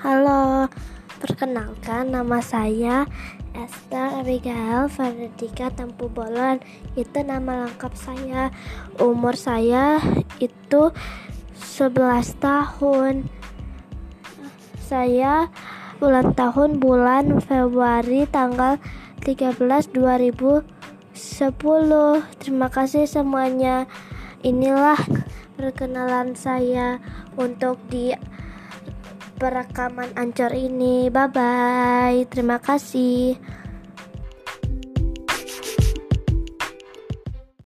Halo, perkenalkan nama saya Esther Abigail Ferdika Tampu Bolon. Itu nama lengkap saya. Umur saya itu 11 tahun. Saya ulang tahun bulan Februari tanggal 13 2010. Terima kasih semuanya. Inilah perkenalan saya untuk di perekaman ancor ini. Bye bye. Terima kasih.